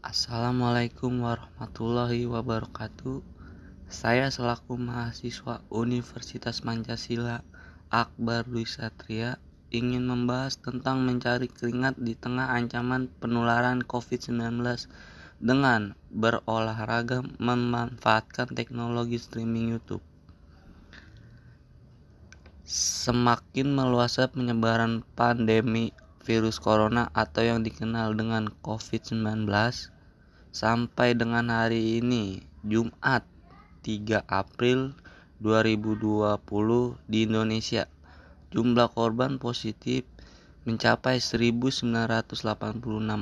Assalamualaikum warahmatullahi wabarakatuh. Saya selaku mahasiswa Universitas Pancasila Akbar Dwi Satria ingin membahas tentang mencari keringat di tengah ancaman penularan COVID-19 dengan berolahraga memanfaatkan teknologi streaming YouTube. Semakin meluasnya penyebaran pandemi virus corona atau yang dikenal dengan COVID-19 sampai dengan hari ini Jumat 3 April 2020 di Indonesia. Jumlah korban positif mencapai 1986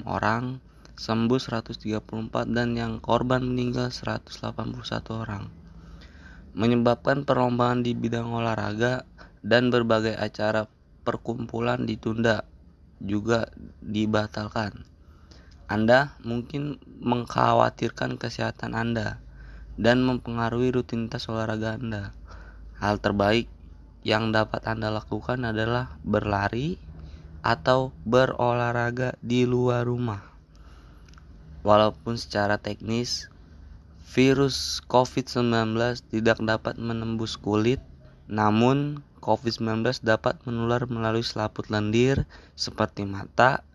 orang sembuh 134 dan yang korban meninggal 181 orang. Menyebabkan perlombaan di bidang olahraga dan berbagai acara perkumpulan ditunda juga dibatalkan. Anda mungkin mengkhawatirkan kesehatan Anda dan mempengaruhi rutinitas olahraga Anda. Hal terbaik yang dapat Anda lakukan adalah berlari atau berolahraga di luar rumah. Walaupun secara teknis virus COVID-19 tidak dapat menembus kulit, namun COVID-19 dapat menular melalui selaput lendir seperti mata,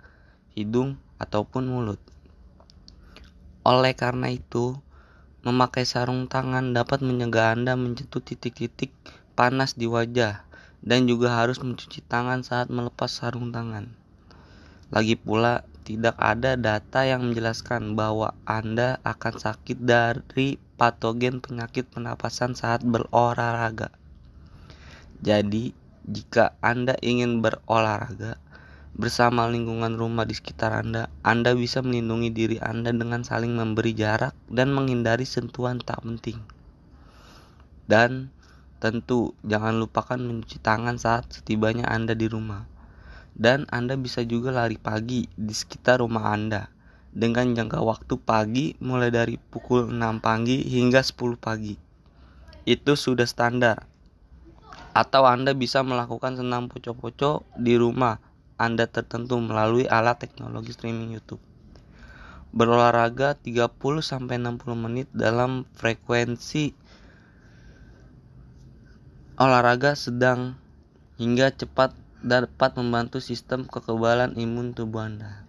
hidung, ataupun mulut. Oleh karena itu, memakai sarung tangan dapat mencegah Anda menyentuh titik-titik panas di wajah dan juga harus mencuci tangan saat melepas sarung tangan. Lagi pula, tidak ada data yang menjelaskan bahwa Anda akan sakit dari patogen penyakit pernapasan saat berolahraga. Jadi, jika Anda ingin berolahraga bersama lingkungan rumah di sekitar Anda, Anda bisa melindungi diri Anda dengan saling memberi jarak dan menghindari sentuhan tak penting. Dan tentu jangan lupakan mencuci tangan saat setibanya Anda di rumah. Dan Anda bisa juga lari pagi di sekitar rumah Anda dengan jangka waktu pagi mulai dari pukul 6 pagi hingga 10 pagi. Itu sudah standar atau Anda bisa melakukan senam poco-poco di rumah Anda tertentu melalui alat teknologi streaming YouTube. Berolahraga 30 sampai 60 menit dalam frekuensi olahraga sedang hingga cepat dapat membantu sistem kekebalan imun tubuh Anda.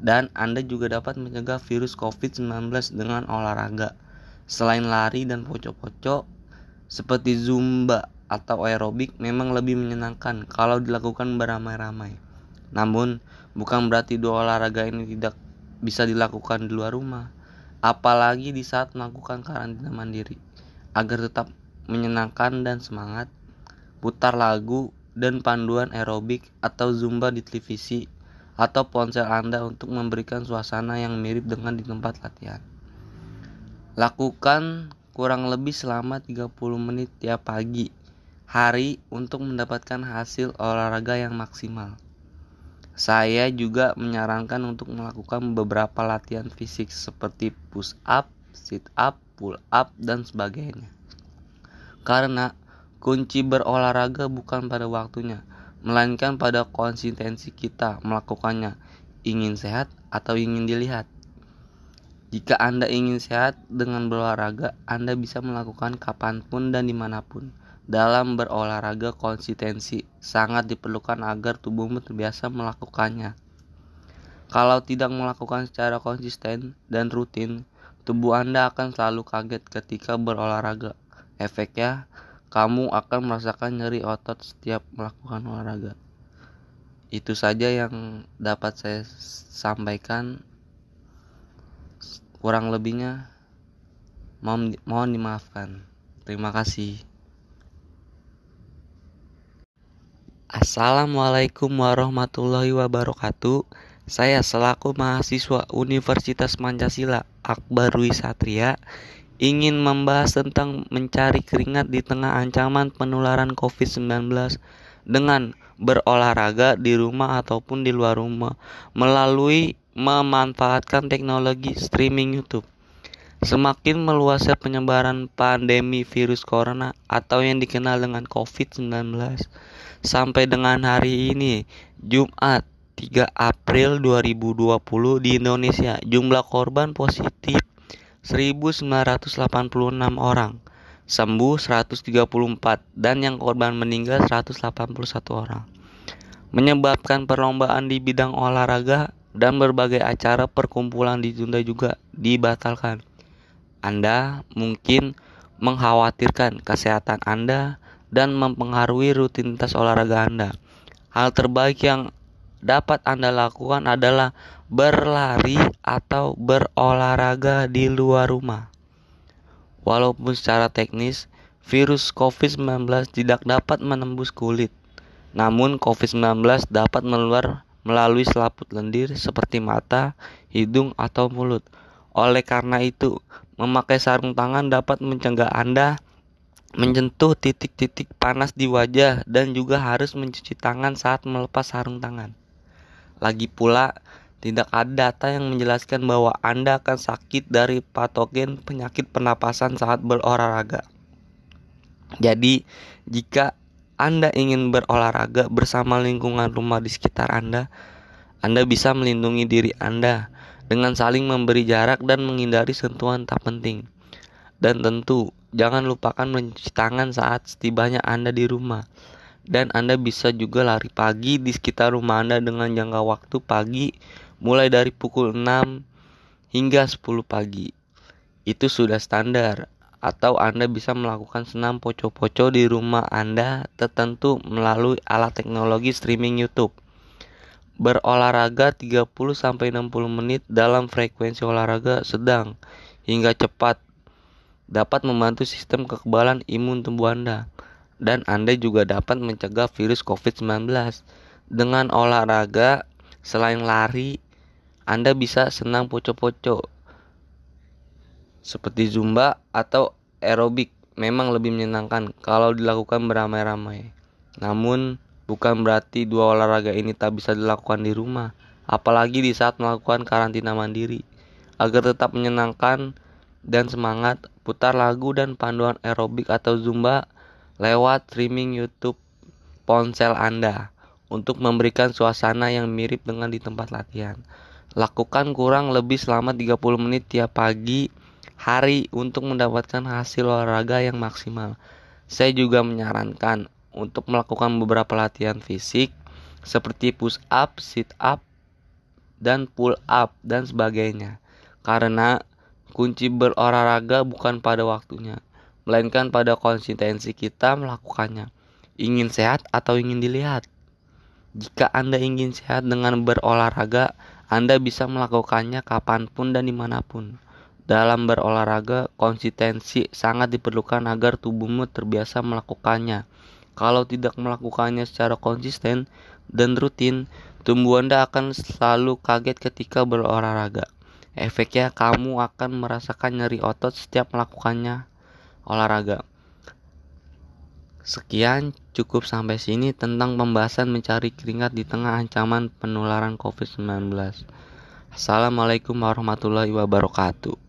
Dan Anda juga dapat mencegah virus COVID-19 dengan olahraga. Selain lari dan poco-poco seperti zumba atau aerobik memang lebih menyenangkan kalau dilakukan beramai-ramai. Namun, bukan berarti dua olahraga ini tidak bisa dilakukan di luar rumah, apalagi di saat melakukan karantina mandiri. Agar tetap menyenangkan dan semangat, putar lagu dan panduan aerobik atau zumba di televisi atau ponsel Anda untuk memberikan suasana yang mirip dengan di tempat latihan. Lakukan kurang lebih selama 30 menit tiap pagi hari untuk mendapatkan hasil olahraga yang maksimal. Saya juga menyarankan untuk melakukan beberapa latihan fisik seperti push up, sit up, pull up, dan sebagainya. Karena kunci berolahraga bukan pada waktunya, melainkan pada konsistensi kita melakukannya. Ingin sehat atau ingin dilihat? Jika Anda ingin sehat dengan berolahraga, Anda bisa melakukan kapan pun dan di mana pun dalam berolahraga konsistensi sangat diperlukan agar tubuhmu terbiasa melakukannya. Kalau tidak melakukan secara konsisten dan rutin, tubuh Anda akan selalu kaget ketika berolahraga. Efeknya, kamu akan merasakan nyeri otot setiap melakukan olahraga. Itu saja yang dapat saya sampaikan. Kurang lebihnya mohon, mohon dimaafkan. Terima kasih. Assalamualaikum warahmatullahi wabarakatuh. Saya selaku mahasiswa Universitas Pancasila Akbar Wisatria ingin membahas tentang mencari keringat di tengah ancaman penularan COVID-19 dengan berolahraga di rumah ataupun di luar rumah melalui memanfaatkan teknologi streaming YouTube. Semakin meluasnya penyebaran pandemi virus corona atau yang dikenal dengan COVID-19 sampai dengan hari ini Jumat 3 April 2020 di Indonesia jumlah korban positif 1986 orang, sembuh 134 dan yang korban meninggal 181 orang. Menyebabkan perlombaan di bidang olahraga dan berbagai acara perkumpulan ditunda juga dibatalkan. Anda mungkin mengkhawatirkan kesehatan Anda dan mempengaruhi rutinitas olahraga Anda. Hal terbaik yang dapat Anda lakukan adalah berlari atau berolahraga di luar rumah. Walaupun secara teknis virus COVID-19 tidak dapat menembus kulit, namun COVID-19 dapat menular melalui selaput lendir seperti mata, hidung, atau mulut. Oleh karena itu, memakai sarung tangan dapat mencegah Anda menyentuh titik-titik panas di wajah dan juga harus mencuci tangan saat melepas sarung tangan. Lagi pula, tidak ada data yang menjelaskan bahwa Anda akan sakit dari patogen penyakit pernapasan saat berolahraga. Jadi, jika Anda ingin berolahraga bersama lingkungan rumah di sekitar Anda, Anda bisa melindungi diri Anda dengan saling memberi jarak dan menghindari sentuhan tak penting. Dan tentu, jangan lupakan mencuci tangan saat setibanya Anda di rumah dan Anda bisa juga lari pagi di sekitar rumah Anda dengan jangka waktu pagi mulai dari pukul 6 hingga 10 pagi. Itu sudah standar atau Anda bisa melakukan senam poco-poco di rumah Anda tertentu melalui alat teknologi streaming YouTube. Berolahraga 30 sampai 60 menit dalam frekuensi olahraga sedang hingga cepat dapat membantu sistem kekebalan imun tubuh Anda dan Anda juga dapat mencegah virus COVID-19. Dengan olahraga, selain lari, Anda bisa senang poco-poco seperti zumba atau aerobik memang lebih menyenangkan kalau dilakukan beramai-ramai. Namun, bukan berarti dua olahraga ini tak bisa dilakukan di rumah, apalagi di saat melakukan karantina mandiri. Agar tetap menyenangkan dan semangat, putar lagu dan panduan aerobik atau zumba lewat streaming YouTube ponsel Anda untuk memberikan suasana yang mirip dengan di tempat latihan. Lakukan kurang lebih selama 30 menit tiap pagi hari untuk mendapatkan hasil olahraga yang maksimal. Saya juga menyarankan untuk melakukan beberapa latihan fisik seperti push up, sit up, dan pull up dan sebagainya. Karena kunci berolahraga bukan pada waktunya, melainkan pada konsistensi kita melakukannya. Ingin sehat atau ingin dilihat? Jika Anda ingin sehat dengan berolahraga, Anda bisa melakukannya kapan pun dan di mana pun. Dalam berolahraga, konsistensi sangat diperlukan agar tubuhmu terbiasa melakukannya. Kalau tidak melakukannya secara konsisten dan rutin, tubuh Anda akan selalu kaget ketika berolahraga. Efeknya, kamu akan merasakan nyeri otot setiap melakukannya olahraga. Sekian cukup sampai sini tentang pembahasan mencari keringat di tengah ancaman penularan COVID-19. Assalamualaikum warahmatullahi wabarakatuh.